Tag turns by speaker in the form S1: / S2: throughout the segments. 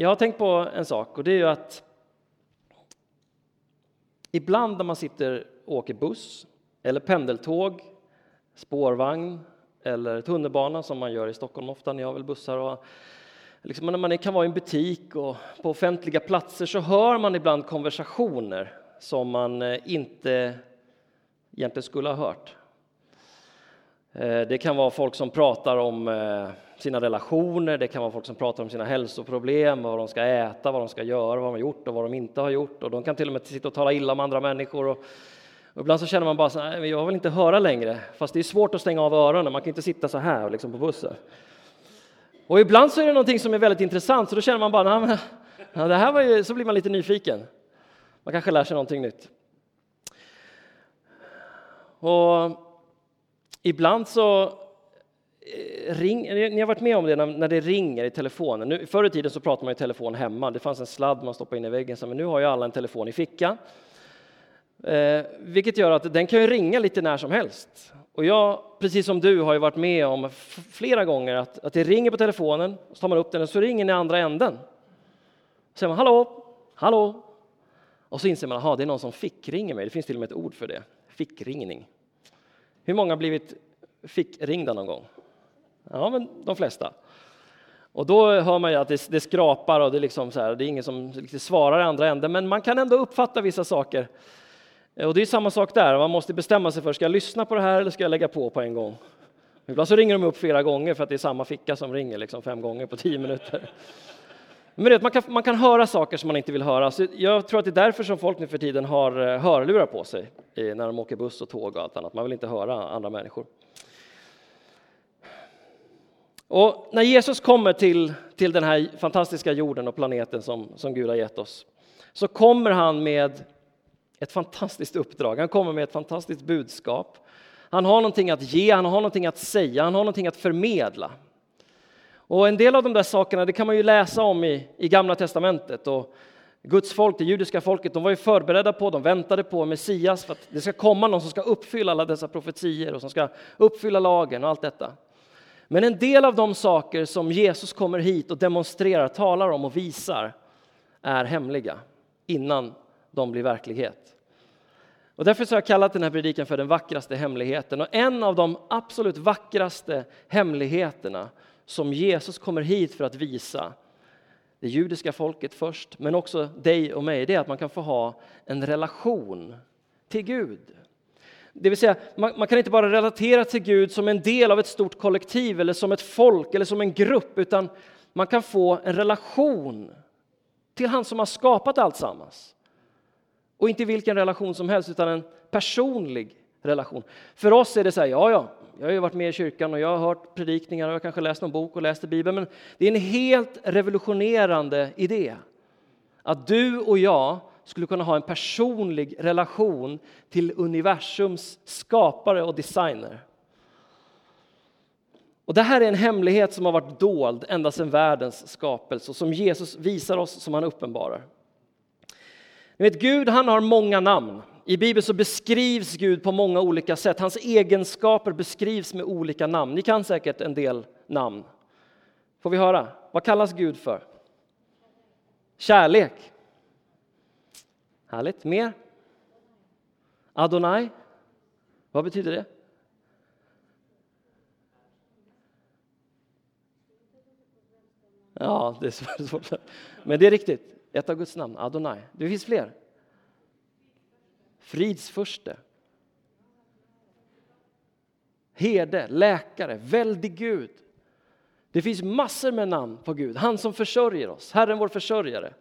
S1: jag har tänkt på en sak och det är ju att ibland när man sitter och åker buss eller pendeltåg, spårvagn eller tunnelbana som man gör i Stockholm ofta, ni har väl bussar och liksom när man kan vara i en butik och på offentliga platser så hör man ibland konversationer som man eh, inte egentligen skulle ha hört. Eh, det kan vara folk som pratar om eh, sina relationer, det kan vara folk som pratar om sina hälsoproblem, vad de ska äta, vad de ska göra, vad de har gjort och vad de inte har gjort. Och de kan till och med sitta och tala illa om andra människor. Och, och ibland så känner man bara så här, jag vill inte höra längre. Fast det är svårt att stänga av öronen, man kan inte sitta så här liksom på bussen. Och ibland så är det någonting som är väldigt intressant, så då känner man bara, men, ja, det här var ju, så blir man lite nyfiken. Man kanske lär sig någonting nytt. Och ibland så eh, ring, ni har varit med om det när, det ringer i telefonen. Nu, förr i tiden så pratade man i telefon hemma. Det fanns en sladd man stoppade in i väggen, men nu har ju alla en telefon i fickan. Eh, vilket gör att den kan ju ringa lite när som helst. Och jag, precis som du, har ju varit med om flera gånger att, att det ringer på telefonen, så tar man upp den och så ringer den i andra änden. Så säger man hallå, hallå. Och så inser man att det är någon som fickringer mig. Det finns till och med ett ord för det, fickringning. Hur många har blivit fickringda någon gång? Ja, men de flesta. Och då hör man ju att det, det skrapar och det, liksom så här, det är ingen som svarar i andra änden, men man kan ändå uppfatta vissa saker och det är samma sak där, man måste bestämma sig för, ska jag lyssna på det här eller ska jag lägga på på en gång? Ibland så ringer de upp flera gånger för att det är samma ficka som ringer liksom fem gånger på tio minuter. Men vet, man, kan, man kan höra saker som man inte vill höra. Så jag tror att det är därför som folk nu för tiden har eh, hörlurar på sig när de åker buss och tåg och allt annat. Man vill inte höra andra människor. Och när Jesus kommer till, till den här fantastiska jorden och planeten som, som Gud har gett oss så kommer han med ett fantastiskt uppdrag. Han kommer med ett fantastiskt budskap. Han har någonting att ge, han har någonting att säga, han har någonting att förmedla. Och en del av de där sakerna det kan man ju läsa om i, i Gamla testamentet. Och Guds folk, det judiska folket, de var ju förberedda på, de väntade på Messias för att det ska komma någon som ska uppfylla alla dessa profetier och som ska uppfylla lagen och allt detta. Men en del av de saker som Jesus kommer hit och demonstrerar, talar om och visar är hemliga innan de blir verklighet. Och därför så har jag kallat den här predikan för den vackraste hemligheten. Och en av de absolut vackraste hemligheterna som Jesus kommer hit för att visa det judiska folket först, men också dig och mig, det är att man kan få ha en relation till Gud. Det vill säga, man, man, kan inte bara relatera till Gud som en del av ett stort kollektiv eller som ett folk eller som en grupp, utan man kan få en relation till han som har skapat allt sammans. Och inte vilken relation som helst, utan en personlig relation. För oss är det så här, ja, ja, jag har ju varit med i kyrkan och jag har hört predikningar och jag kanske läst någon bok och läst i Bibeln, men det är en helt revolutionerande idé. Att du och jag skulle kunna ha en personlig relation till universums skapare och designer. Och det här är en hemlighet som har varit dold ända sedan världens skapelse och som Jesus visar oss, som han uppenbarar. Ni vet, Gud han har många namn. I Bibeln så beskrivs Gud på många olika sätt. Hans egenskaper beskrivs med olika namn. Ni kan säkert en del namn. Får vi höra? Vad kallas Gud för? Kärlek. Härligt. Mer? Adonai. Vad betyder det? Ja, det är svårt. Men det är riktigt. Ett av Guds namn, Adonai. Det finns fler. Fridsförste. Herde, läkare, väldig Gud. Det finns massor med namn på Gud. Han som försörjer oss, Herren vår försörjare.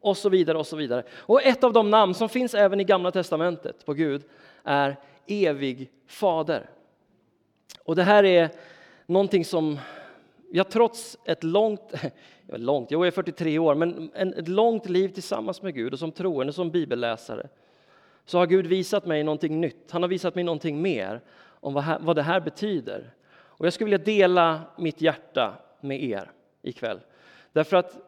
S1: Och så vidare och så vidare. Och ett av de namn som finns även i Gamla Testamentet på Gud är evig fader. Och det här är någonting som jag trots ett långt, långt, jag är 43 år, men ett långt liv tillsammans med Gud och som troende, som bibelläsare, så har Gud visat mig någonting nytt. Han har visat mig någonting mer om vad det här betyder. Och jag skulle vilja dela mitt hjärta med er ikväll. Därför att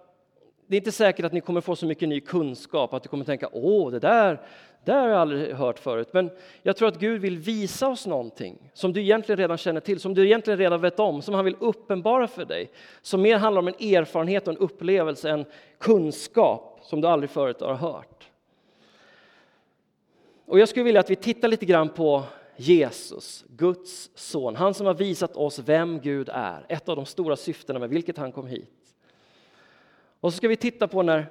S1: det är inte säkert att ni kommer få så mycket ny kunskap att du kommer tänka åh, det där, det har jag aldrig hört förut. Men jag tror att Gud vill visa oss någonting som du egentligen redan känner till, som du egentligen redan vet om, som han vill uppenbara för dig. Som mer handlar om en erfarenhet och en upplevelse en kunskap som du aldrig förut har hört. Och jag skulle vilja att vi tittar lite grann på Jesus, Guds son, han som har visat oss vem Gud är, ett av de stora syftena med vilket han kom hit. Och så ska vi titta på när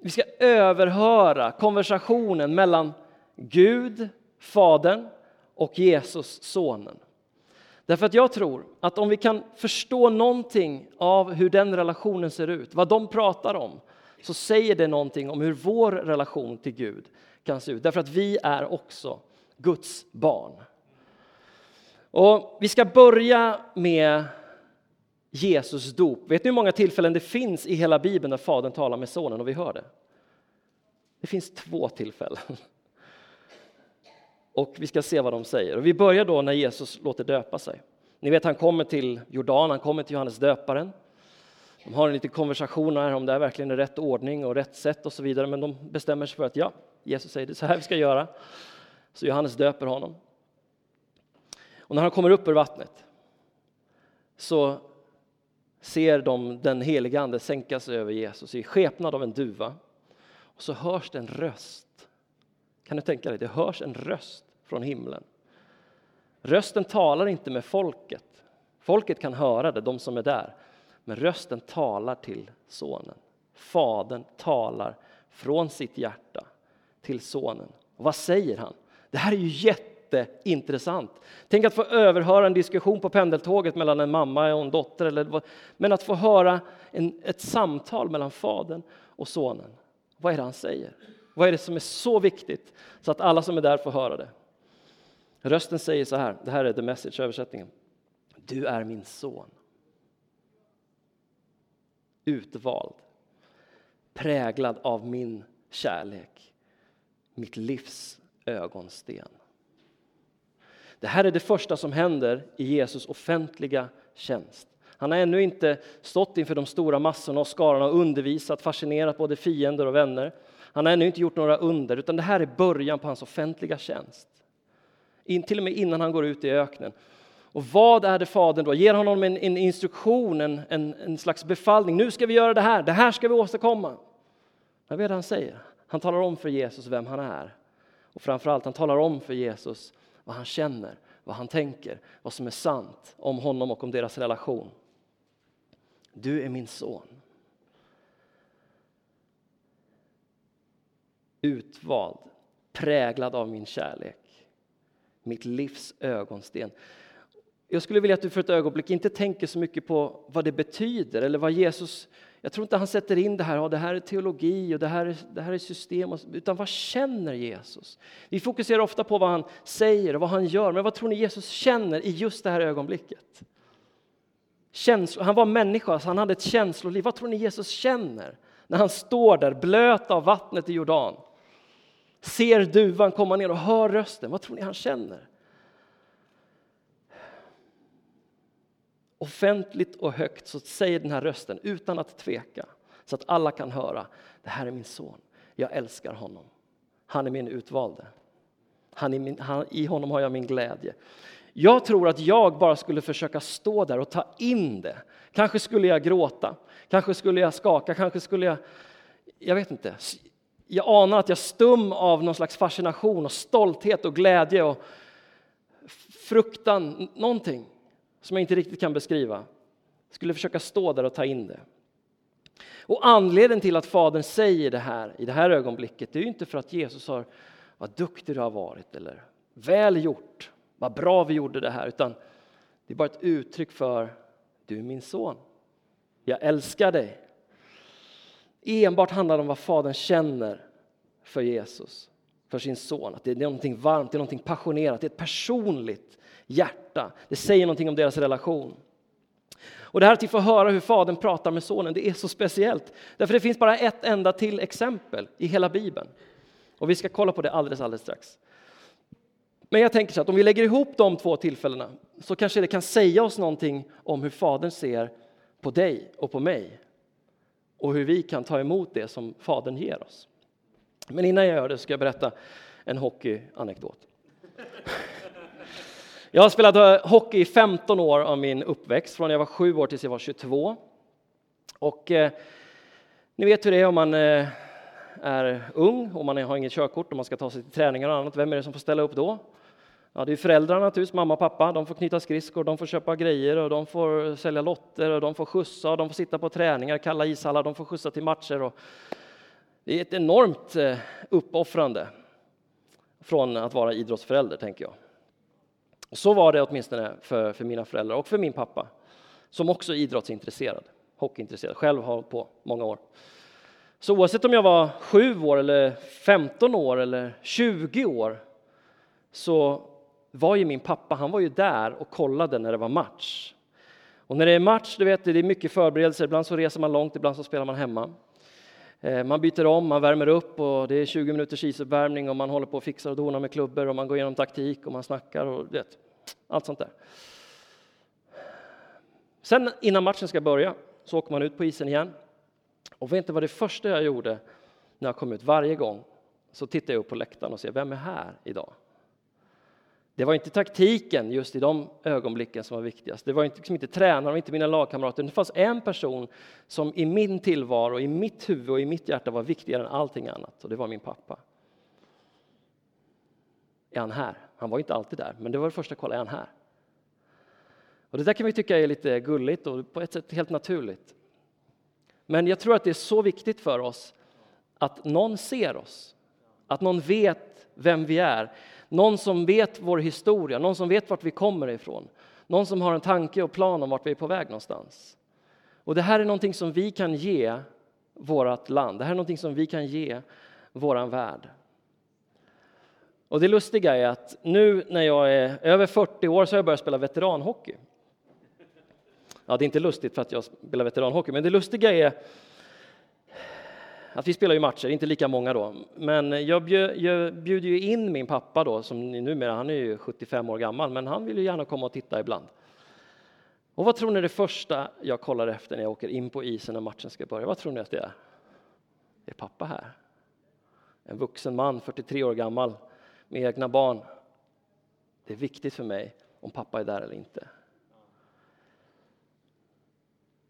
S1: vi ska överhöra konversationen mellan Gud, Fadern och Jesus, Sonen. Därför att jag tror att om vi kan förstå någonting av hur den relationen ser ut, vad de pratar om, så säger det någonting om hur vår relation till Gud kan se ut. Därför att vi är också Guds barn. Och vi ska börja med Jesus dop. Vet ni hur många tillfällen det finns i hela Bibeln där Fadern talar med Sonen och vi hör det? Det finns två tillfällen. Och vi ska se vad de säger. Och vi börjar då när Jesus låter döpa sig. Ni vet, han kommer till Jordan, han kommer till Johannes döparen. De har en liten konversation här om det är verkligen är rätt ordning och rätt sätt och så vidare, men de bestämmer sig för att ja, Jesus säger det så här vi ska göra. Så Johannes döper honom. Och när han kommer upp ur vattnet så ser de den helige Ande sänka sig över Jesus i skepnad av en duva. Och så hörs det en röst. Kan du tänka dig, det hörs en röst från himlen. Rösten talar inte med folket. Folket kan höra det, de som är där. Men rösten talar till sonen. Fadern talar från sitt hjärta till sonen. Och vad säger han? Det här är ju jätteintressant. Tänk att få överhöra en diskussion på pendeltåget mellan en mamma och en dotter. Eller, men att få höra en, ett samtal mellan fadern och sonen. Vad är det han säger? Vad är det som är så viktigt så att alla som är där får höra det? Rösten säger så här, det här är the message översättningen. Du är min son. Utvald, präglad av min kärlek, mitt livs ögonsten. Det här är det första som händer i Jesus offentliga tjänst. Han har ännu inte stått inför de stora massorna och skarorna och undervisat, fascinerat både fiender och vänner. Han har ännu inte gjort några under, utan det här är början på hans offentliga tjänst. In, till och med innan han går ut i öknen. Och vad är det Fadern då? Ger honom en, en instruktion, en, en, en, slags befallning. Nu ska vi göra det här, det här ska vi åstadkomma. Vad är det han säger? Han talar om för Jesus vem han är. Och framförallt, han talar om för Jesus vad han känner, vad han tänker, vad som är sant om honom och om deras relation. Du är min son. Utvald, präglad av min kärlek. Mitt livs ögonsten. Jag skulle vilja att du för ett ögonblick inte tänker så mycket på vad det betyder eller vad Jesus jag tror inte han sätter in det här, ja, det här är teologi och det här är, det här är system, utan vad känner Jesus? Vi fokuserar ofta på vad han säger och vad han gör, men vad tror ni Jesus känner i just det här ögonblicket? Känslo, han var människa, så han hade ett känsloliv. Vad tror ni Jesus känner när han står där blöt av vattnet i Jordan? Ser duvan komma ner och hör rösten. Vad tror ni han känner? Offentligt och högt så säger den här rösten utan att tveka så att alla kan höra. Det här är min son. Jag älskar honom. Han är min utvalde. Han är min, han, I honom har jag min glädje. Jag tror att jag bara skulle försöka stå där och ta in det. Kanske skulle jag gråta, kanske skulle jag skaka, kanske skulle jag... Jag vet inte. Jag anar att jag stum av någon slags fascination och stolthet och glädje och fruktan, någonting som jag inte riktigt kan beskriva. skulle försöka stå där och ta in det. Och anledningen till att Fadern säger det här i det här ögonblicket, det är ju inte för att Jesus har vad duktig du har varit eller väl gjort, vad bra vi gjorde det här, utan det är bara ett uttryck för du är min son. Jag älskar dig. Enbart handlar det om vad Fadern känner för Jesus, för sin son. Att det är någonting varmt, det är någonting passionerat, det är ett personligt hjärta. Det säger någonting om deras relation. Och det här att vi får höra hur fadern pratar med sonen, det är så speciellt. Därför det finns bara ett enda till exempel i hela Bibeln. Och vi ska kolla på det alldeles, alldeles strax. Men jag tänker så att om vi lägger ihop de två tillfällena så kanske det kan säga oss någonting om hur fadern ser på dig och på mig. och hur vi kan ta emot det som Fadern ger oss. Men innan jag gör det ska jag berätta en hockeyanekdot. Jag har spelat eh, hockey i 15 år av min uppväxt, från jag var 7 år tills jag var 22. Och eh, ni vet hur det är om man eh, är ung och man har inget körkort och man ska ta sig till träningar och annat. Vem är det som får ställa upp då? Ja, det är föräldrarna naturligtvis, mamma och pappa. De får knyta skridskor, de får köpa grejer och de får sälja lotter och de får skjutsa och de får sitta på träningar, kalla ishallar, de får skjutsa till matcher. Och det är ett enormt eh, uppoffrande från att vara idrottsförälder, tänker jag. Så var det åtminstone för, för mina föräldrar och för min pappa, som också är idrottsintresserad, hockeyintresserad, själv har hållit på många år. Så oavsett om jag var 7 år eller 15 år eller 20 år så var ju min pappa, han var ju där och kollade när det var match. Och när det är match, du vet, det är mycket förberedelser, ibland så reser man långt, ibland så spelar man hemma. Eh, man byter om, man värmer upp och det är 20 minuters isuppvärmning och man håller på och fixar och donar med klubbor och man går igenom taktik och man snackar och vet, allt sånt där. Sen innan matchen ska börja så åker man ut på isen igen. Och vet inte vad det första jag gjorde när jag kom ut? Varje gång så tittar jag upp på läktaren och ser vem är här idag? Det var inte taktiken just i de ögonblicken som var viktigast. Det var inte, liksom inte tränaren och inte mina lagkamrater. Det fanns en person som i min tillvaro, i mitt huvud och i mitt hjärta var viktigare än allting annat och det var min pappa. Är han här? Han var inte alltid där, men det var det första kolla, är han här? Och det där kan vi tycka är lite gulligt och på ett sätt helt naturligt. Men jag tror att det är så viktigt för oss att någon ser oss, att någon vet vem vi är. Någon som vet vår historia, någon som vet vart vi kommer ifrån. Någon som har en tanke och plan om vart vi är på väg någonstans. Och det här är någonting som vi kan ge vårt land. Det här är någonting som vi kan ge våran värld. Och det lustiga är att nu när jag är över 40 år så har jag börjat spela veteranhockey. Ja, det är inte lustigt för att jag spelar veteranhockey, men det lustiga är att vi spelar ju matcher, inte lika många då, men jag, bjöd, jag bjuder ju in min pappa då, som numera, han är ju 75 år gammal, men han vill ju gärna komma och titta ibland. Och vad tror ni det första jag kollar efter när jag åker in på isen när matchen ska börja? Vad tror ni att det är? Är pappa här? En vuxen man, 43 år gammal, med egna barn. Det är viktigt för mig om pappa är där eller inte.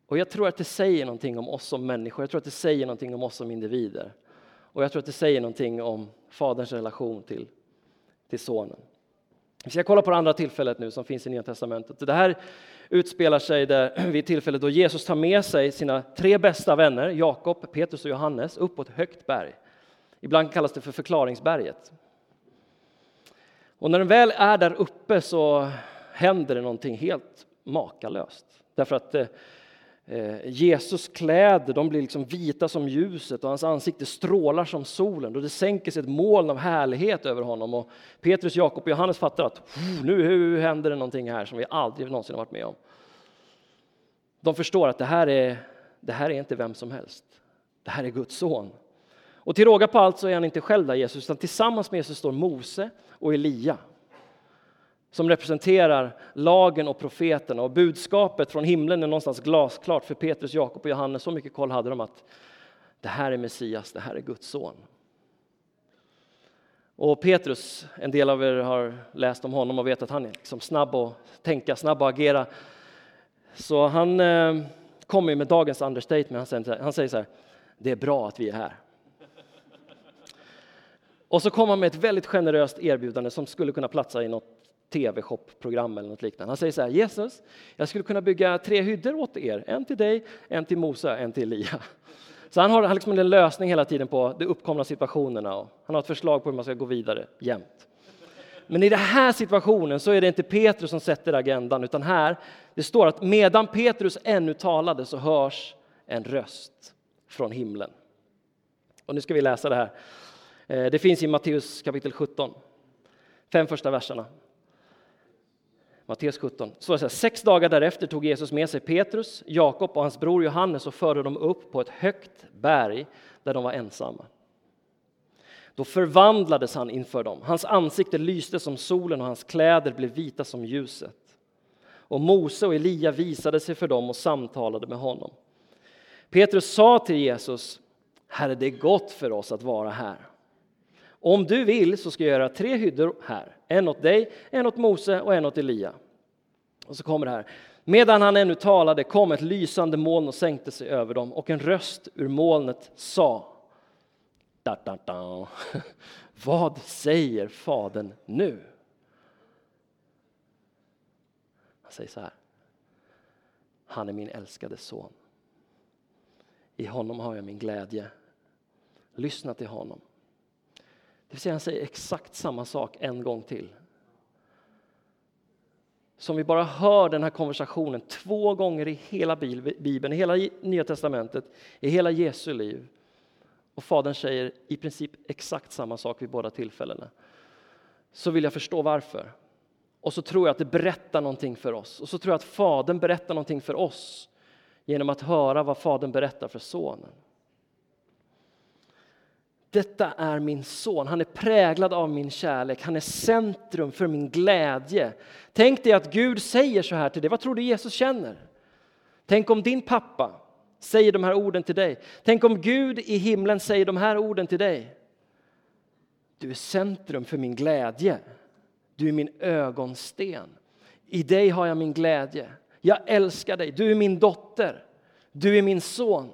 S1: Och jag tror att det säger någonting om oss som människor, jag tror att det säger någonting om oss som individer. Och jag tror att det säger någonting om Faderns relation till, till Sonen. Vi ska kolla på det andra tillfället nu som finns i Nya Testamentet. Det här utspelar sig där, vid tillfället då Jesus tar med sig sina tre bästa vänner, Jakob, Petrus och Johannes, upp på ett högt berg. Ibland kallas det för förklaringsberget. Och när den väl är där uppe så händer det någonting helt makalöst. Därför att eh, eh, Jesus kläder de blir liksom vita som ljuset och hans ansikte strålar som solen och det sänker sig ett moln av härlighet över honom. Och Petrus, Jakob och Johannes fattar att nu händer det någonting här som vi aldrig någonsin har varit med om. De förstår att det här är, det här är inte vem som helst. Det här är Guds son. Och till råga på allt så är han inte själv där Jesus, utan tillsammans med Jesus står Mose och Elia som representerar lagen och profeterna. Och budskapet från himlen är någonstans glasklart för Petrus, Jakob och Johannes. Så mycket koll hade de att det här är Messias, det här är Guds son. Och Petrus, en del av er har läst om honom och vet att han är liksom snabb att tänka, snabb att agera. Så han eh, kommer med dagens understatement. Han säger, han säger så här, det är bra att vi är här. Och så kommer han med ett väldigt generöst erbjudande som skulle kunna platsa i något tv-shopprogram. eller något liknande. Han säger så här, Jesus, jag skulle kunna bygga tre hyddor åt er, en till dig, en till Mose, en till Elia. Så han har liksom en lösning hela tiden på de uppkomna situationerna och han har ett förslag på hur man ska gå vidare jämt. Men i den här situationen så är det inte Petrus som sätter agendan utan här, det står att medan Petrus ännu talade så hörs en röst från himlen. Och nu ska vi läsa det här. Eh, det finns i Matteus kapitel 17, fem första verserna. Matteus 17. Så här, sex dagar därefter tog Jesus med sig Petrus, Jakob och hans bror Johannes och förde dem upp på ett högt berg där de var ensamma. Då förvandlades han inför dem. Hans ansikte lyste som solen och hans kläder blev vita som ljuset. Och Mose och Elia visade sig för dem och samtalade med honom. Petrus sa till Jesus, Herre, det är gott för oss att vara här. Om du vill så ska jag göra tre hyddor här, en åt dig, en åt Mose och en åt Elia. Och så kommer det här. Medan han ännu talade kom ett lysande moln och sänkte sig över dem och en röst ur molnet sa da, da, da. Vad säger Fadern nu? Han säger så här. Han är min älskade son. I honom har jag min glädje. Lyssna till honom. Det vill säga han säger exakt samma sak en gång till. Som vi bara hör den här konversationen två gånger i hela Bibeln, i hela Nya Testamentet, i hela Jesu liv. Och Fadern säger i princip exakt samma sak vid båda tillfällena. Så vill jag förstå varför. Och så tror jag att det berättar någonting för oss. Och så tror jag att Fadern berättar någonting för oss genom att höra vad Fadern berättar för Sonen. Detta är min son, han är präglad av min kärlek, han är centrum för min glädje. Tänk dig att Gud säger så här till dig, vad tror du Jesus känner? Tänk om din pappa säger de här orden till dig. Tänk om Gud i himlen säger de här orden till dig. Du är centrum för min glädje. Du är min ögonsten. I dig har jag min glädje. Jag älskar dig. Du är min dotter. Du är min son.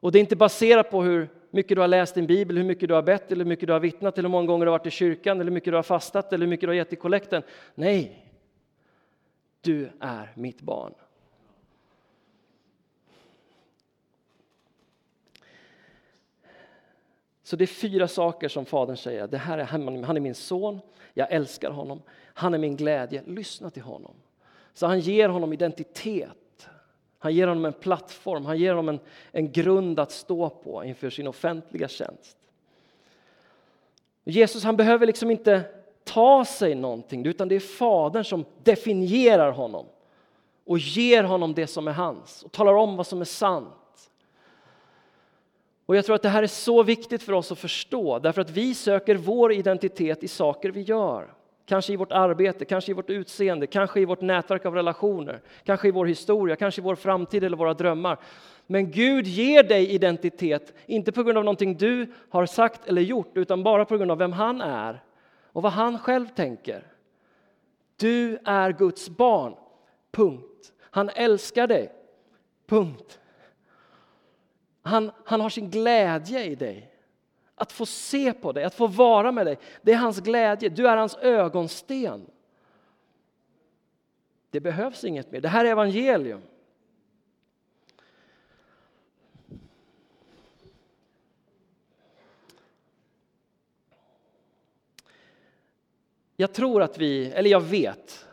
S1: Och det är inte baserat på hur mycket du har läst din bibel, hur mycket du har bett, eller hur mycket du har vittnat, eller hur många gånger du har varit i kyrkan, eller hur mycket du har fastat, eller hur mycket du har gett i kollekten. Nej, du är mitt barn. Så det är fyra saker som Fadern säger. Det här är, han är min son, jag älskar honom, han är min glädje. Lyssna till honom. Så han ger honom identitet. Han ger honom en plattform, han ger honom en, en grund att stå på inför sin offentliga tjänst. Jesus han behöver liksom inte ta sig någonting, utan det är Fadern som definierar honom och ger honom det som är hans och talar om vad som är sant. Och jag tror att det här är så viktigt för oss att förstå, därför att vi söker vår identitet i saker vi gör. Kanske i vårt arbete, kanske i vårt utseende, kanske i vårt nätverk av relationer, kanske i vår historia, kanske i vår framtid eller våra drömmar. Men Gud ger dig identitet, inte på grund av någonting du har sagt eller gjort, utan bara på grund av vem han är och vad han själv tänker. Du är Guds barn, punkt. Han älskar dig, punkt. Han, han har sin glädje i dig. Att få se på dig, att få vara med dig, det är hans glädje. Du är hans ögonsten. Det behövs inget mer. Det här är evangelium. Jag tror att vi, eller jag vet,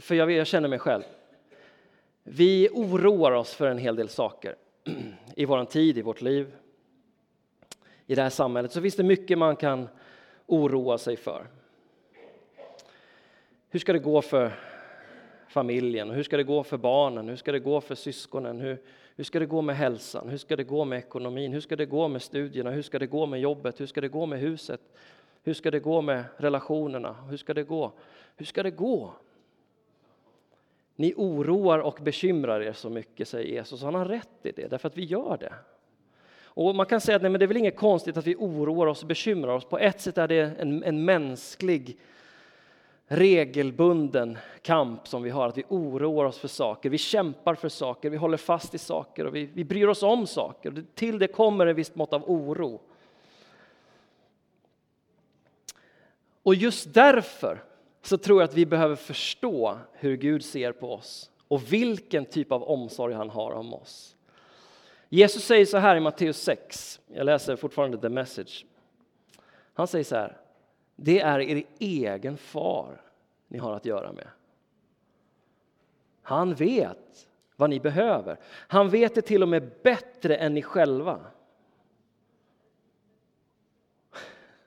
S1: för jag, jag känner mig själv. Vi oroar oss för en hel del saker i vår tid, i vårt liv, i det här samhället, så finns det mycket man kan oroa sig för. Hur ska det gå för familjen? Hur ska det gå för barnen? Hur ska det gå för syskonen? Hur, hur ska det gå med hälsan? Hur ska det gå med ekonomin? Hur ska det gå med studierna? Hur ska det gå med jobbet? Hur ska det gå med huset? Hur ska det gå med relationerna? Hur ska det gå? Hur ska det gå? Ni oroar och bekymrar er så mycket, säger Jesus. Han har rätt i det, därför att vi gör det. Och man kan säga att nej, men det är väl inget konstigt att vi oroar oss och bekymrar oss. På ett sätt är det en, en mänsklig regelbunden kamp som vi har, att vi oroar oss för saker, vi kämpar för saker, vi håller fast i saker och vi, vi bryr oss om saker. Till det kommer ett visst mått av oro. Och just därför så tror jag att vi behöver förstå hur Gud ser på oss och vilken typ av omsorg han har om oss. Jesus säger så här i Matteus 6, jag läser fortfarande the message. Han säger så här, det är er egen far ni har att göra med. Han vet vad ni behöver. Han vet det till och med bättre än ni själva.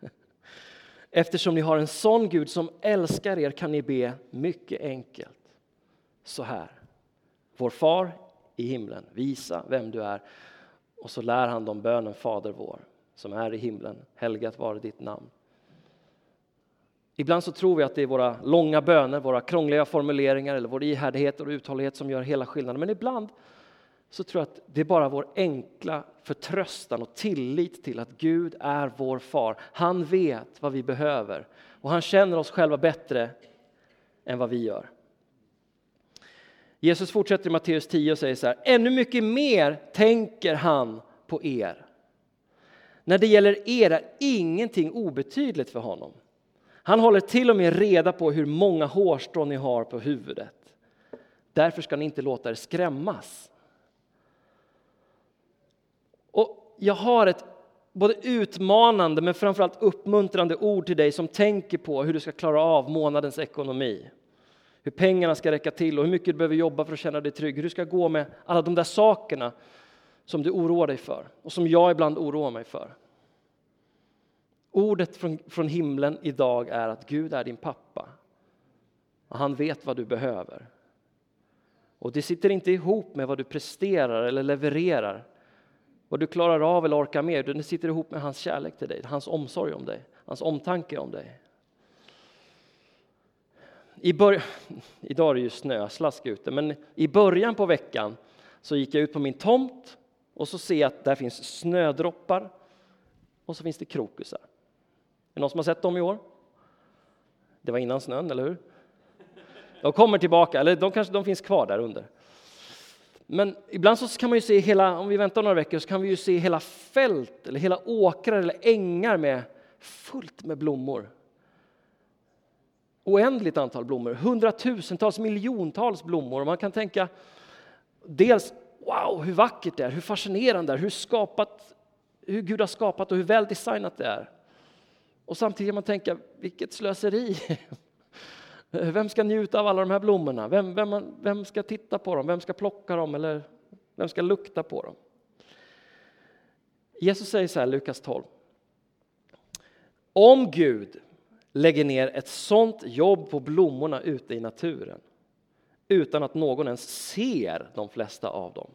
S1: Eftersom ni har en sån Gud som älskar er kan ni be mycket enkelt. Så här. Vår far i himlen, visa vem du är. Och så lär han dem bönen Fader vår som är i himlen. Helgat vare ditt namn. Ibland så tror vi att det är våra långa böner, våra krångliga formuleringar eller vår ihärdighet och uthållighet som gör hela skillnaden. Men ibland så tror jag att det är bara vår enkla förtröstan och tillit till att Gud är vår far. Han vet vad vi behöver och han känner oss själva bättre än vad vi gör. Jesus fortsätter i Matteus 10 och säger så här, ännu mycket mer tänker han på er. När det gäller er är ingenting obetydligt för honom. Han håller till och med reda på hur många hårstrån ni har på huvudet. Därför ska ni inte låta er skrämmas. Och jag har ett både utmanande men framförallt uppmuntrande ord till dig som tänker på hur du ska klara av månadens ekonomi. Hur pengarna ska räcka till och hur mycket du behöver jobba för att känna dig trygg. Hur du ska gå med alla de där sakerna som du oroar dig för och som jag ibland oroar mig för. Ordet från, från himlen idag är att Gud är din pappa. Och han vet vad du behöver. Och det sitter inte ihop med vad du presterar eller levererar, vad du klarar av eller orkar med, utan det sitter ihop med hans kärlek till dig, hans omsorg om dig, hans omtanke om dig. I början, idag är det ju snöslask ute, men i början på veckan så gick jag ut på min tomt och så ser jag att där finns snödroppar och så finns det krokusar. Är det någon som har sett dem i år? Det var innan snön, eller hur? De kommer tillbaka, eller de kanske de finns kvar där under. Men ibland så kan man ju se hela, om vi väntar några veckor, så kan vi ju se hela fält eller hela åkrar eller ängar med fullt med blommor. Oändligt antal blommor, hundratusentals, miljontals blommor. Och man kan tänka dels wow, hur vackert det är, hur fascinerande det är, hur, skapat, hur Gud har skapat och hur väl designat det är. Och samtidigt kan man tänka, vilket slöseri! Vem ska njuta av alla de här blommorna? Vem, vem, vem ska titta på dem? Vem ska plocka dem? Eller vem ska lukta på dem? Jesus säger så här, Lukas 12. Om Gud lägger ner ett sånt jobb på blommorna ute i naturen utan att någon ens ser de flesta av dem.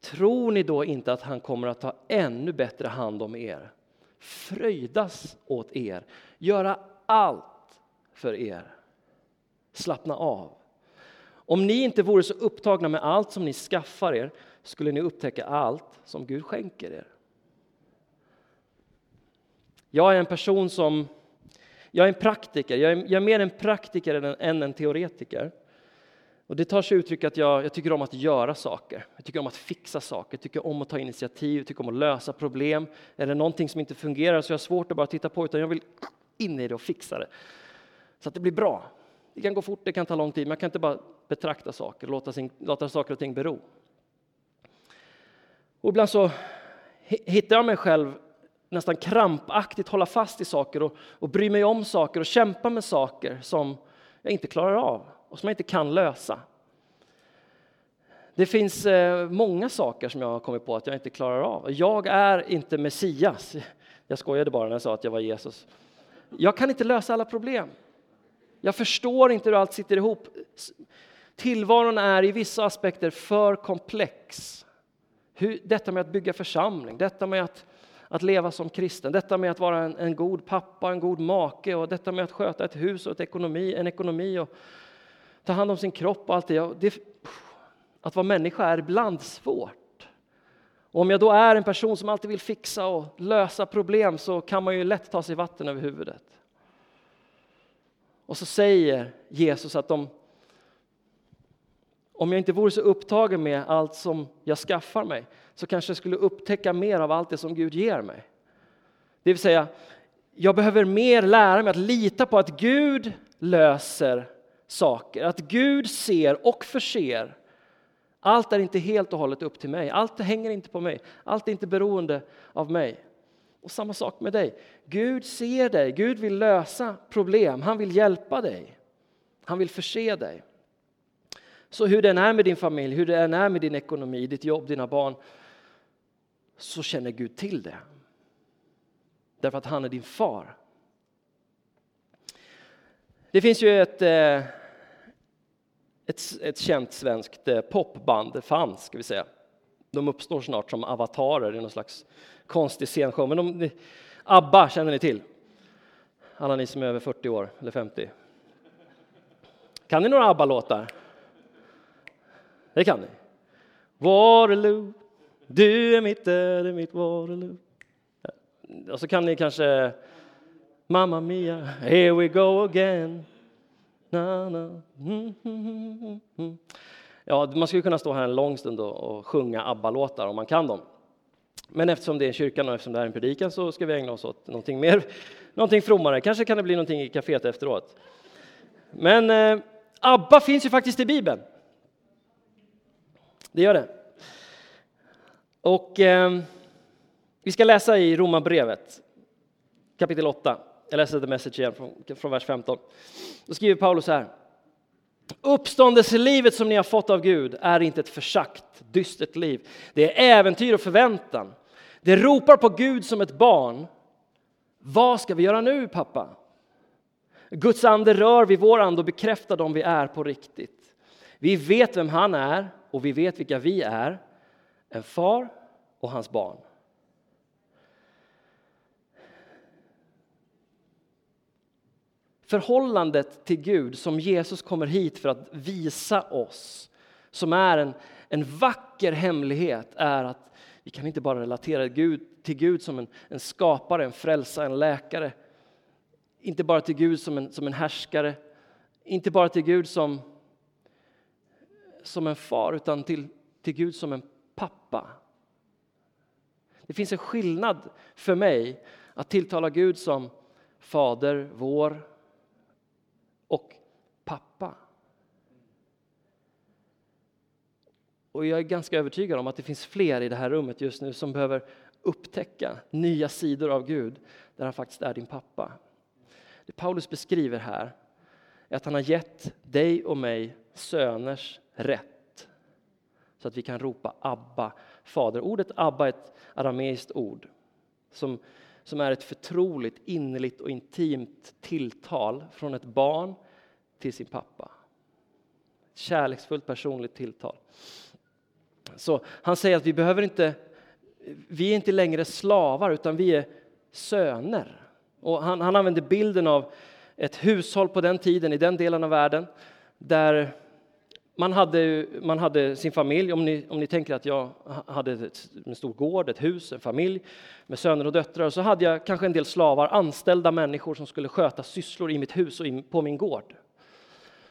S1: Tror ni då inte att han kommer att ta ännu bättre hand om er? Fröjdas åt er, göra allt för er. Slappna av. Om ni inte vore så upptagna med allt som ni skaffar er skulle ni upptäcka allt som Gud skänker er. Jag är en person som, jag är en praktiker, jag är, jag är mer en praktiker än en, än en teoretiker. Och det tar sig uttryck att jag, jag, tycker om att göra saker, jag tycker om att fixa saker, jag tycker om att ta initiativ, jag tycker om att lösa problem. Är det någonting som inte fungerar så jag har svårt att bara titta på utan jag vill in i det och fixa det. Så att det blir bra. Det kan gå fort, det kan ta lång tid, man kan inte bara betrakta saker och låta, sin, låta saker och ting bero. Och ibland så hittar jag mig själv nästan krampaktigt hålla fast i saker och, och bry mig om saker och kämpa med saker som jag inte klarar av och som jag inte kan lösa. Det finns eh, många saker som jag har kommit på att jag inte klarar av. Jag är inte Messias. Jag skojade bara när jag sa att jag var Jesus. Jag kan inte lösa alla problem. Jag förstår inte hur allt sitter ihop. Tillvaron är i vissa aspekter för komplex. Hur, detta med att bygga församling, detta med att, att leva som kristen, detta med att vara en, en, god pappa, en god make och detta med att sköta ett hus och ett ekonomi, en ekonomi och ta hand om sin kropp och allt det. det att vara människa är ibland svårt. Och om jag då är en person som alltid vill fixa och lösa problem så kan man ju lätt ta sig vatten över huvudet. Och så säger Jesus att de om jag inte vore så upptagen med allt som jag skaffar mig så kanske jag skulle upptäcka mer av allt det som Gud ger mig. Det vill säga, jag behöver mer lära mig att lita på att Gud löser saker, att Gud ser och förser. Allt är inte helt och hållet upp till mig, allt hänger inte på mig, allt är inte beroende av mig. Och samma sak med dig. Gud ser dig, Gud vill lösa problem, han vill hjälpa dig. Han vill förse dig. Så hur det än är med din familj, hur det än är med din ekonomi, ditt jobb, dina barn, så känner Gud till det. Därför att han är din far. Det finns ju ett, eh, ett, ett känt svenskt eh, popband, det ska vi säga. De uppstår snart som avatarer i någon slags konstig scenshow. Men de, ABBA känner ni till? Alla ni som är över 40 år, eller 50. Kan ni några ABBA-låtar? Det kan ni. Waterloo, du är mitt öde, mitt Waterloo. Och så kan ni kanske Mamma Mia, here we go again. Na, na. Mm mm, mm, mm, mm, ja, man skulle kunna stå här en lång stund och, och sjunga ABBA-låtar om man kan dem. Men eftersom det är kyrkan och eftersom det är en predikan så ska vi ägna oss åt någonting mer, någonting frommare. Kanske kan det bli någonting i kaféet efteråt. Men eh, ABBA finns ju faktiskt i Bibeln. Det gör det. Och eh, vi ska läsa i Romarbrevet kapitel 8. Jag läser The Message igen från, från vers 15. Då skriver Paulus här. Uppståndelselivet som ni har fått av Gud är inte ett försagt, dystert liv. Det är äventyr och förväntan. Det ropar på Gud som ett barn. Vad ska vi göra nu, pappa? Guds ande rör vid vår ande och bekräftar dem vi är på riktigt. Vi vet vem han är och vi vet vilka vi är. En far och hans barn. Förhållandet till Gud som Jesus kommer hit för att visa oss, som är en, en vacker hemlighet, är att vi kan inte bara relatera Gud, till Gud som en, en skapare, en frälsare, en läkare. Inte bara till Gud som en, som en härskare, inte bara till Gud som, som en far, utan till, till Gud som en pappa. Det finns en skillnad för mig att tilltala Gud som Fader vår och pappa. Och jag är ganska övertygad om att det finns fler i det här rummet just nu som behöver upptäcka nya sidor av Gud där han faktiskt är din pappa. Det Paulus beskriver här är att han har gett dig och mig söners rätt så att vi kan ropa Abba, Fader. Ordet Abba är ett arameiskt ord som, som är ett förtroligt, innerligt och intimt tilltal från ett barn till sin pappa. Ett kärleksfullt personligt tilltal. Så han säger att vi behöver inte, vi är inte längre slavar utan vi är söner. Och han, han använder bilden av ett hushåll på den tiden i den delen av världen där man hade, man hade sin familj, om ni, om ni tänker att jag hade ett, en stor gård, ett hus, en familj med söner och döttrar, så hade jag kanske en del slavar, anställda människor som skulle sköta sysslor i mitt hus och in, på min gård.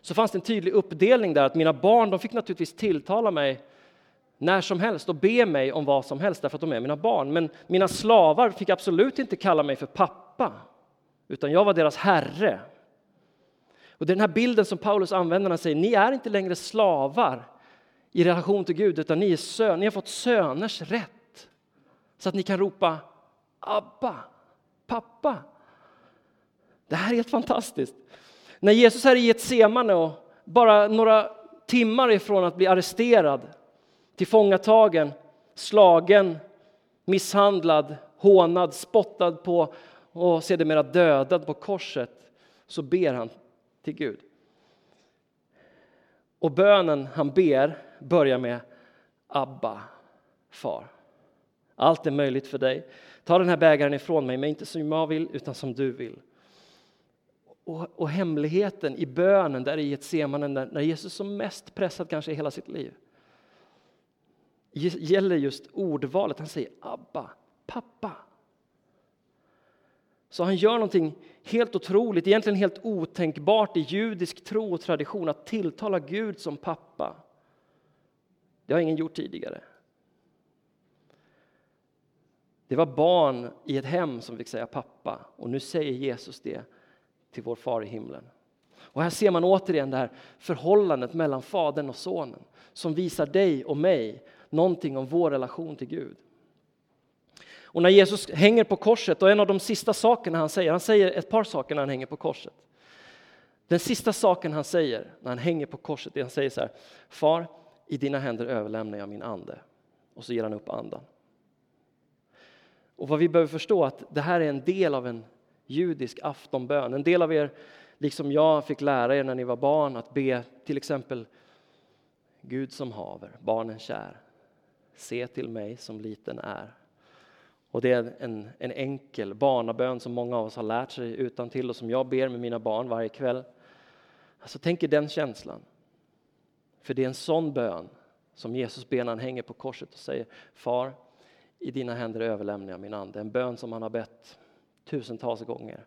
S1: Så fanns det en tydlig uppdelning där att mina barn, de fick naturligtvis tilltala mig när som helst och be mig om vad som helst därför att de är mina barn. Men mina slavar fick absolut inte kalla mig för pappa, utan jag var deras herre. Och det är den här bilden som Paulus använder när han säger, ni är inte längre slavar i relation till Gud, utan ni, är sön, ni har fått söners rätt. Så att ni kan ropa Abba, pappa. Det här är helt fantastiskt. När Jesus är i Getsemane och bara några timmar ifrån att bli arresterad tillfångatagen, slagen, misshandlad, hånad, spottad på och sedermera dödad på korset så ber han till Gud. Och bönen han ber börjar med Abba, far. Allt är möjligt för dig. Ta den här bägaren ifrån mig, men inte som jag vill, utan som du vill. Och, och hemligheten i bönen där i Getsemane, när Jesus som mest pressad kanske i hela sitt liv, gäller just ordvalet. Han säger Abba, pappa. Så han gör någonting helt otroligt, egentligen helt otänkbart i judisk tro och tradition, att tilltala Gud som pappa. Det har ingen gjort tidigare. Det var barn i ett hem som fick säga pappa och nu säger Jesus det till vår far i himlen. Och här ser man återigen det här förhållandet mellan fadern och sonen som visar dig och mig någonting om vår relation till Gud. Och när Jesus hänger på korset, och en av de sista sakerna han säger, han säger ett par saker när han hänger på korset. Den sista saken han säger när han hänger på korset, är han säger så här, Far, i dina händer överlämnar jag min ande. Och så ger han upp andan. Och vad vi behöver förstå att det här är en del av en judisk aftonbön. En del av er, liksom jag, fick lära er när ni var barn att be till exempel Gud som haver, barnen kär, se till mig som liten är. Och det är en, en enkel barnabön som många av oss har lärt sig utan till och som jag ber med mina barn varje kväll. Alltså tänk er den känslan. För det är en sån bön som Jesus ber när han hänger på korset och säger Far, i dina händer överlämnar jag min ande. En bön som han har bett tusentals gånger.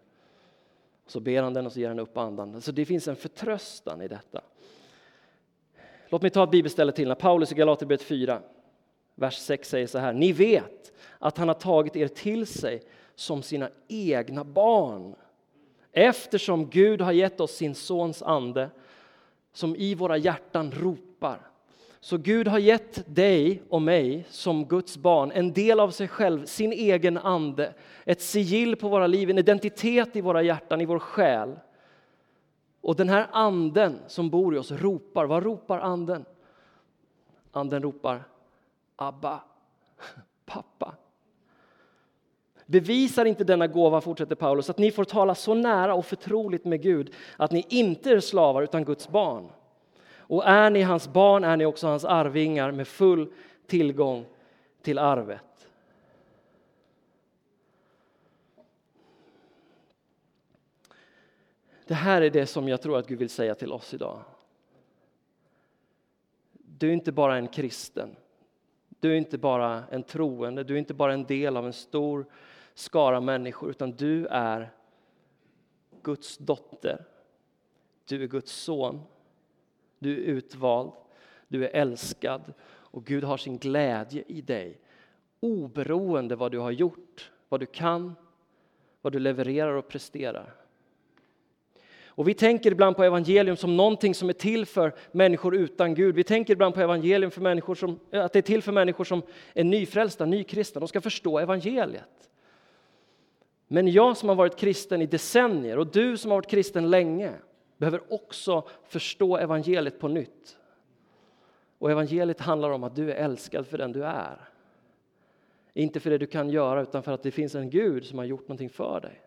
S1: Så ber han den och så ger han upp andan. Så det finns en förtröstan i detta. Låt mig ta ett bibelställe till. När Paulus i Galaterbrevet 4, vers 6 säger så här. Ni vet att han har tagit er till sig som sina egna barn eftersom Gud har gett oss sin sons ande som i våra hjärtan ropar. Så Gud har gett dig och mig som Guds barn en del av sig själv, sin egen ande, ett sigill på våra liv, en identitet i våra hjärtan, i vår själ. Och den här anden som bor i oss ropar. Vad ropar anden? Anden ropar Abba, pappa. Bevisar inte denna gåva, fortsätter Paulus, att ni får tala så nära och förtroligt med Gud att ni inte är slavar utan Guds barn. Och är ni hans barn är ni också hans arvingar med full tillgång till arvet. Det här är det som jag tror att Gud vill säga till oss idag. Du är inte bara en kristen. Du är inte bara en troende, du är inte bara en del av en stor skara människor, utan du är Guds dotter. Du är Guds son. Du är utvald, du är älskad och Gud har sin glädje i dig. Oberoende vad du har gjort, vad du kan, vad du levererar och presterar. Och vi tänker ibland på evangelium som någonting som är till för människor utan Gud. Vi tänker ibland på evangelium för människor som, eh, att det är till för människor som är nyfrälsta, nykristna. De ska förstå evangeliet. Men jag som har varit kristen i decennier och du som har varit kristen länge behöver också förstå evangeliet på nytt. Och evangeliet handlar om att du är älskad för den du är. Inte för det du kan göra, utan för att det finns en Gud som har gjort någonting för dig.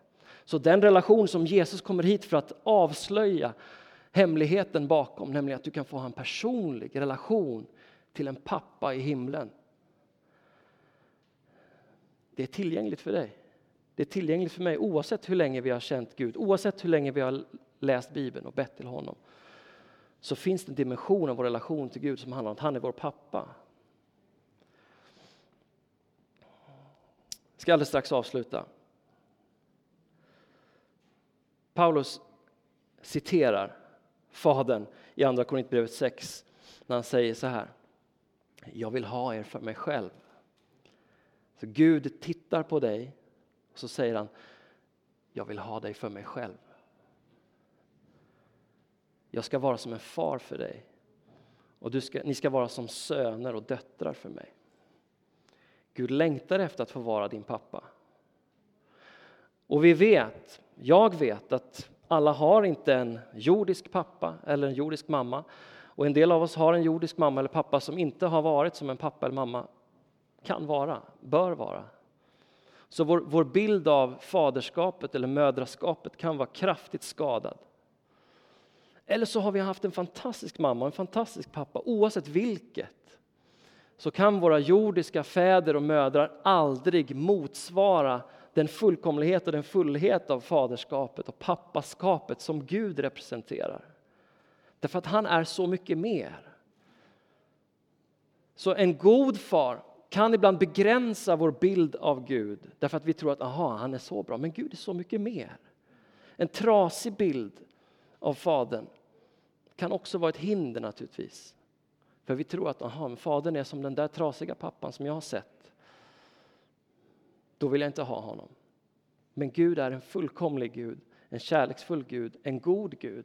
S1: Så den relation som Jesus kommer hit för att avslöja hemligheten bakom, nämligen att du kan få ha en personlig relation till en pappa i himlen. Det är tillgängligt för dig. Det är tillgängligt för mig oavsett hur länge vi har känt Gud, oavsett hur länge vi har läst Bibeln och bett till honom. Så finns det en dimension av vår relation till Gud som handlar om att han är vår pappa. Jag ska alldeles strax avsluta. Paulus citerar Fadern i Andra Korinthierbrevet 6 när han säger så här. Jag vill ha er för mig själv. Så Gud tittar på dig och så säger han, jag vill ha dig för mig själv. Jag ska vara som en far för dig och ska, ni ska vara som söner och döttrar för mig. Gud längtar efter att få vara din pappa. Och vi vet, jag vet att alla har inte en jordisk pappa eller en jordisk mamma. Och en del av oss har en jordisk mamma eller pappa som inte har varit som en pappa eller mamma kan vara, bör vara. Så vår, vår bild av faderskapet eller mödraskapet kan vara kraftigt skadad. Eller så har vi haft en fantastisk mamma och en fantastisk pappa, oavsett vilket. Så kan våra jordiska fäder och mödrar aldrig motsvara den fullkomlighet och den fullhet av faderskapet och pappaskapet som Gud representerar. Därför att han är så mycket mer. Så en god far kan ibland begränsa vår bild av Gud därför att vi tror att aha, han är så bra, men Gud är så mycket mer. En trasig bild av Fadern kan också vara ett hinder naturligtvis. För vi tror att aha, Fadern är som den där trasiga pappan som jag har sett. Då vill jag inte ha honom. Men Gud är en fullkomlig Gud, en kärleksfull Gud, en god Gud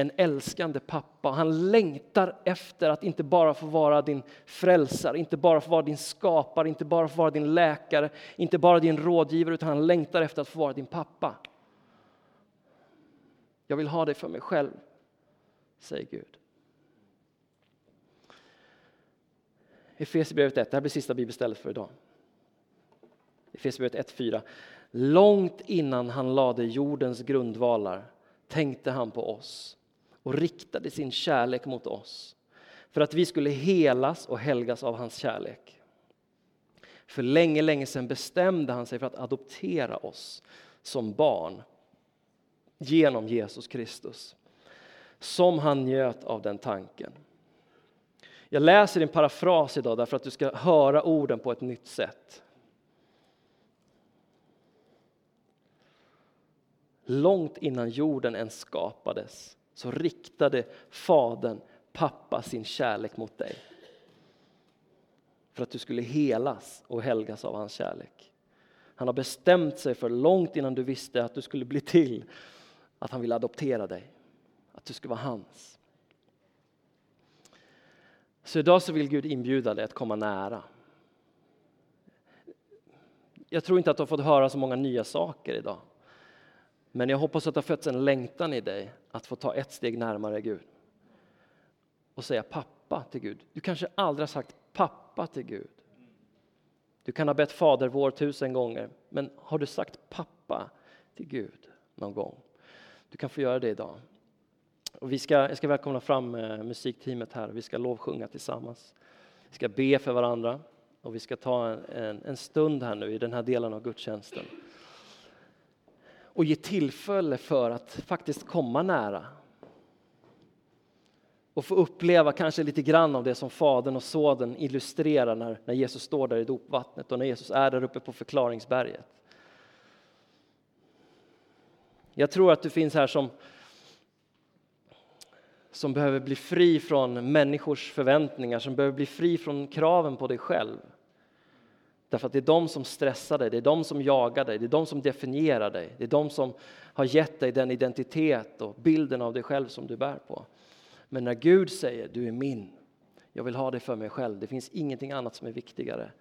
S1: en älskande pappa. Han längtar efter att inte bara få vara din frälsare, inte bara få vara din skapare, inte bara få vara din läkare, inte bara din rådgivare, utan han längtar efter att få vara din pappa. Jag vill ha dig för mig själv, säger Gud. Efesierbrevet 1, det här blir sista bibelstället för idag. Efesierbrevet 1.4. Långt innan han lade jordens grundvalar tänkte han på oss och riktade sin kärlek mot oss för att vi skulle helas och helgas av hans kärlek. För länge, länge sedan bestämde han sig för att adoptera oss som barn genom Jesus Kristus. Som han njöt av den tanken. Jag läser din parafras idag därför att du ska höra orden på ett nytt sätt. Långt innan jorden ens skapades så riktade Fadern, pappa, sin kärlek mot dig. För att du skulle helas och helgas av hans kärlek. Han har bestämt sig för långt innan du visste att du skulle bli till, att han vill adoptera dig. Att du skulle vara hans. Så idag så vill Gud inbjuda dig att komma nära. Jag tror inte att du har fått höra så många nya saker idag. Men jag hoppas att det har fötts en längtan i dig att få ta ett steg närmare Gud. Och säga pappa till Gud. Du kanske aldrig har sagt pappa till Gud. Du kan ha bett Fader vår tusen gånger, men har du sagt pappa till Gud någon gång? Du kan få göra det idag. Och vi ska, jag ska välkomna fram eh, musikteamet här. Vi ska lovsjunga tillsammans. Vi ska be för varandra och vi ska ta en, en, en stund här nu i den här delen av gudstjänsten och ge tillfälle för att faktiskt komma nära. Och få uppleva kanske lite grann av det som Fadern och Sonen illustrerar när, när Jesus står där i dopvattnet och när Jesus är där uppe på förklaringsberget. Jag tror att du finns här som, som behöver bli fri från människors förväntningar, som behöver bli fri från kraven på dig själv. Därför att det är de som stressar dig, det är de som jagar dig, det är de som definierar dig. Det är de som har gett dig den identitet och bilden av dig själv som du bär på. Men när Gud säger du är min, jag vill ha dig för mig själv. Det finns ingenting annat som är viktigare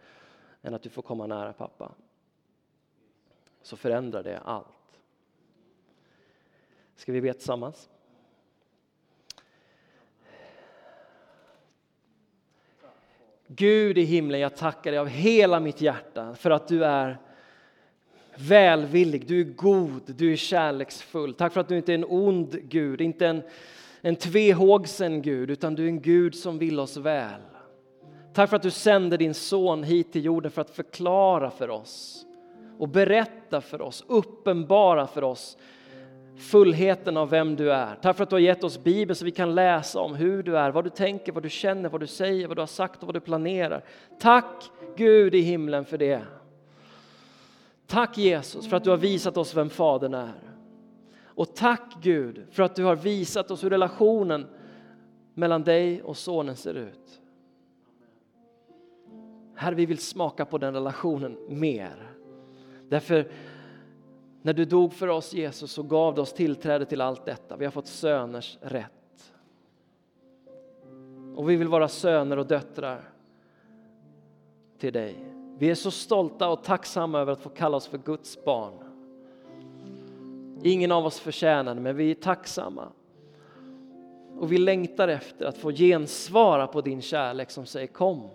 S1: än att du får komma nära pappa. Så förändrar det allt. Ska vi be tillsammans? Gud i himlen, jag tackar dig av hela mitt hjärta för att du är välvillig, du är god, du är kärleksfull. Tack för att du inte är en ond Gud, inte en, en tvehågsen Gud, utan du är en Gud som vill oss väl. Tack för att du sände din son hit till jorden för att förklara för oss och berätta för oss, uppenbara för oss fullheten av vem du är. Tack för att du har gett oss Bibeln så vi kan läsa om hur du är, vad du tänker, vad du känner, vad du säger, vad du har sagt och vad du planerar. Tack Gud i himlen för det. Tack Jesus för att du har visat oss vem Fadern är. Och tack Gud för att du har visat oss hur relationen mellan dig och Sonen ser ut. Herre, vi vill smaka på den relationen mer. Därför när du dog för oss Jesus så gav du oss tillträde till allt detta. Vi har fått söners rätt. Och vi vill vara söner och döttrar till dig. Vi är så stolta och tacksamma över att få kalla oss för Guds barn. Ingen av oss förtjänar det, men vi är tacksamma. Och vi längtar efter att få gensvara på din kärlek som säger kom.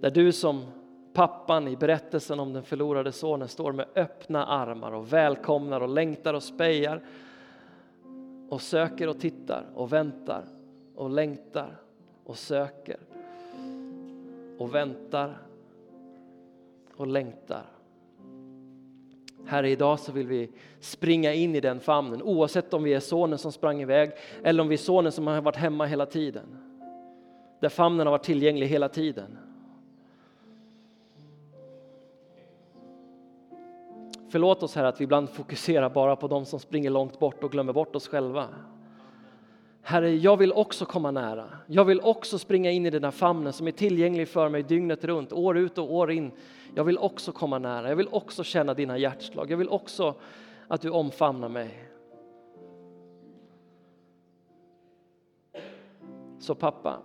S1: Där du som pappan i berättelsen om den förlorade sonen står med öppna armar och välkomnar och längtar och spejar och söker och tittar och väntar och längtar och söker och väntar och längtar. Herre, idag så vill vi springa in i den famnen oavsett om vi är sonen som sprang iväg eller om vi är sonen som har varit hemma hela tiden. Där famnen har varit tillgänglig hela tiden. Förlåt oss Herre att vi ibland fokuserar bara på de som springer långt bort och glömmer bort oss själva. Herre, jag vill också komma nära. Jag vill också springa in i den här famnen som är tillgänglig för mig dygnet runt, år ut och år in. Jag vill också komma nära. Jag vill också känna dina hjärtslag. Jag vill också att du omfamnar mig. Så pappa,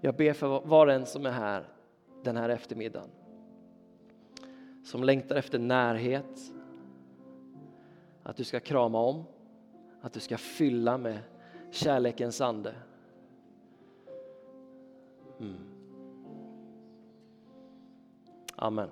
S1: jag ber för var och en som är här den här eftermiddagen som längtar efter närhet. Att du ska krama om, att du ska fylla med kärlekens ande. Mm. Amen.